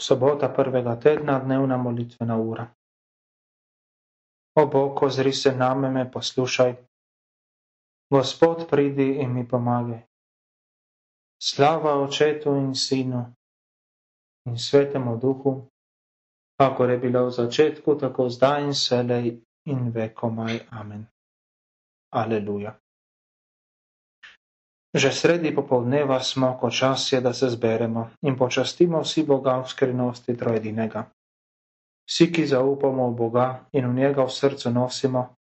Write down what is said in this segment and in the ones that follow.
Sobota prvega tedna, dnevna molitvena ura. O Bog, ozri se name, me poslušaj. Gospod, pridi in mi pomagaj. Slava očetu in sinu in svetemu duhu, kakor je bilo v začetku, tako zdaj in selej in vekomaj. Amen. Aleluja. Že sredi popoldneva smo, ko čas je, da se zberemo in počastimo vsi Boga v skrivnosti trojedinega. Vsi, ki zaupamo v Boga in v njega v srcu nosimo,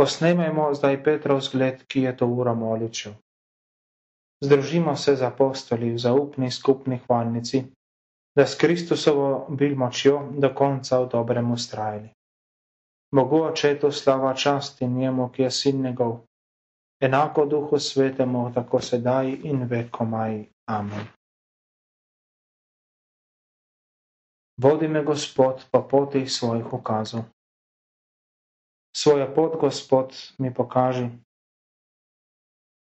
posnemajmo zdaj Petrov zgled, ki je to uro moličil. Združimo se z apostoli v zaupni skupni hvalnici, da s Kristusovo bil močjo do konca v dobrem ustrajali. Bogu očetu slava čast in njemu, ki je sin njegov, enako duhu svetemu, tako sedaj in vekomaj. Amen. Vodi me Gospod po poti svojih ukazov. Svojo pot, Gospod, mi pokaži.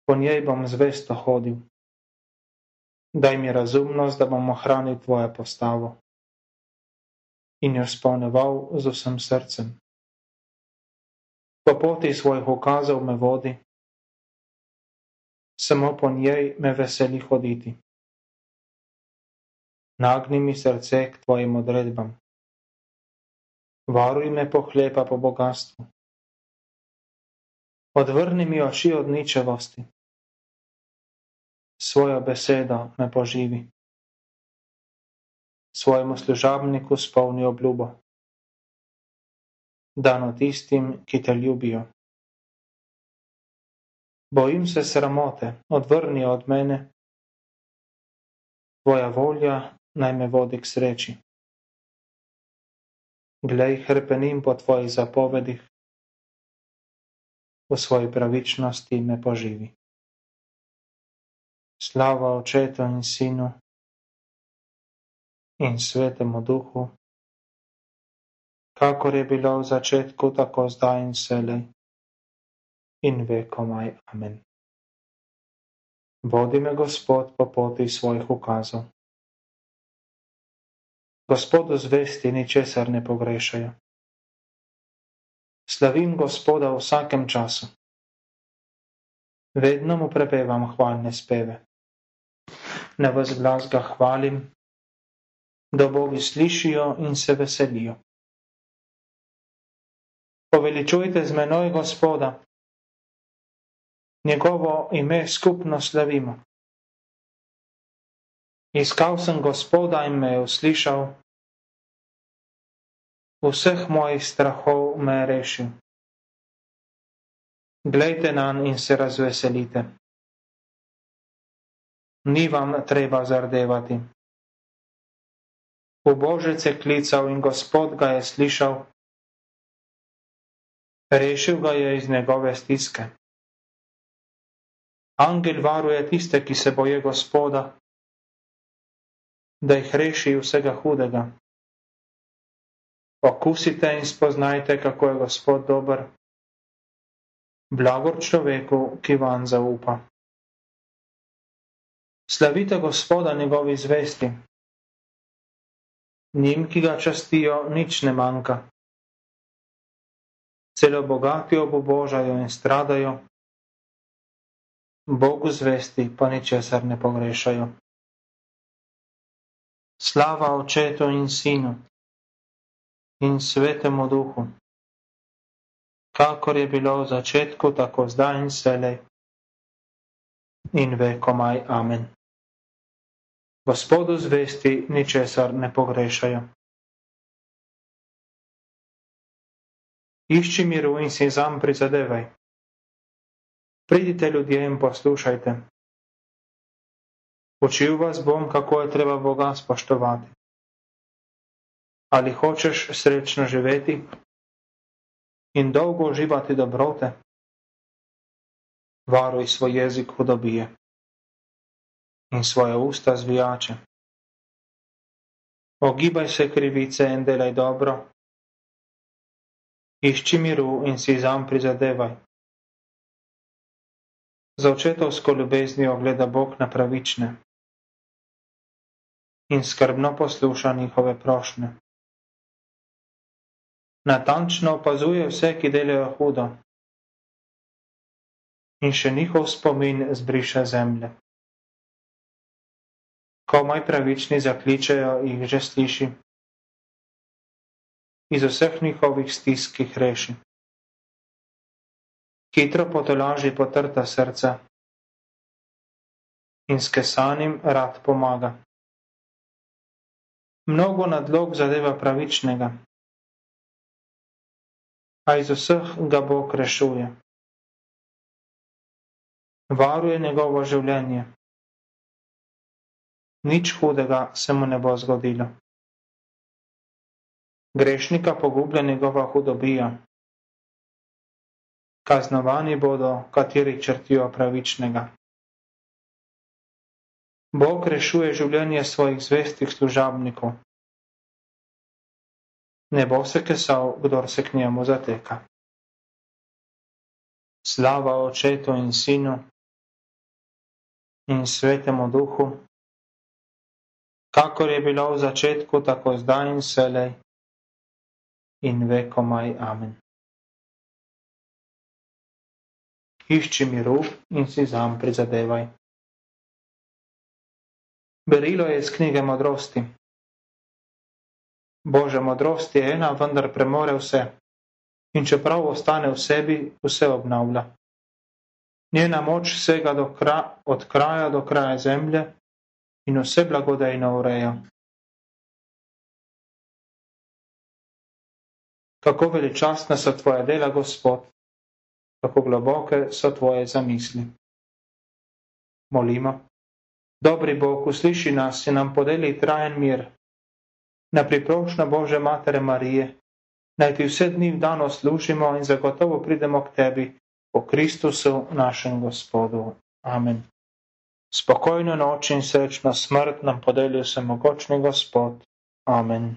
Po njej bom zvesto hodil. Daj mi razumnost, da bom ohranil tvojo postavo in jo spolneval z vsem srcem. Po poti svojih ukazov me vodi, samo po njej me veseli hoditi. Nagni mi srce k tvojim odredbam. Varuj me pohlepa po bogatstvu. Odvrni mi oči od ničevosti. Svojo besedo me poživi. Svojemu služabniku spolni obljubo. Dano tistim, ki te ljubijo. Bojim se sramote, odvrni od mene. Tvoja volja naj me vodi k sreči. Glej, hrpenim po tvojih zapovedih. V svoji pravičnosti me poživi. Slava očetu in sinu in svetemu duhu, kakor je bilo v začetku, tako zdaj in selej in vekomaj. Amen. Vodi me Gospod po poti svojih ukazov. Gospodu zvesti ničesar ne pogrešajo. Slavim Gospoda v vsakem času. Vedno mu prepevam hvalne speve. Na vas glas ga hvalim, da bogi slišijo in se veselijo. Poveličujte z menoj Gospoda, njegovo ime skupno slavimo. Iskal sem Gospoda in me je uslišal, vseh mojih strahov me je rešil. Glejte nan in se razveselite. Ni vam treba zardevati. V Božec je klical in Gospod ga je slišal. Rešil ga je iz njegove stiske. Angel varuje tiste, ki se boje Gospoda, da jih reši vsega hudega. Okusite in spoznajte, kako je Gospod dober. Blagor človeku, ki van zaupa. Slavite Gospoda njegovi zvesti. Njim, ki ga častijo, nič ne manjka. Celo bogati obobožajo in stradajo, Bogu zvesti pa ničesar ne pogrešajo. Slava očetu in sinu in svetemu duhu, kakor je bilo v začetku, tako zdaj in selej in vekomaj. Amen. Gospodu zvesti ničesar ne pogrešajo. Išči miru in si zam prizadevaj. Pridite ljudje in poslušajte. Učil vas bom, kako je treba Boga spoštovati. Ali hočeš srečno živeti in dolgo uživati dobrote? Varuj svoj jezik hudobije in svoje usta zvijače. Ogibaj se krivice in delaj dobro. Išči miru in si zam prizadevaj. Za očetovsko ljubeznijo gleda Bog na pravične. in skrbno posluša njihove prošnje. Natančno opazuje vse, ki delajo hudo. In še njihov spomin zbriše zemlje. Komaj pravični zakličejo, jih že sliši. Iz vseh njihovih stisk jih reši. Hitro potolaži potrta srca in s kesanim rad pomaga. Mnogo nadlog zadeva pravičnega, a iz vseh ga Bog rešuje. Varuje njegovo življenje. Nič hudega se mu ne bo zgodilo. Grešnika pogublja njegova hudobija. Kaznovani bodo, kateri črtijo pravičnega. Bog rešuje življenje svojih zvestih služabnikov. Ne bo se kesal, kdor se k njemu zateka. Slava očetu in sinu in svetemu duhu, kakor je bilo v začetku, tako zdaj in selej in vekomaj. Amen. Išči miru in si zam prizadevaj. Berilo je iz knjige modrosti. Božja modrost je ena, vendar premore vse. In čeprav ostane v sebi, vse obnavlja. Njena moč sega do kra, od kraja do kraja zemlje in vse blagodejno ureja. Kako veličastna so tvoje dela, Gospod, kako globoke so tvoje zamisli. Molimo. Dobri Bog, usliši nas in nam podeli trajen mir. Na priprošnjo Bože Matere Marije, naj ti vse dni v dano služimo in zagotovo pridemo k tebi po Kristusu, našem Gospodu. Amen. Spokojno noč in srečno smrt nam podeli vse mogočni Gospod. Amen.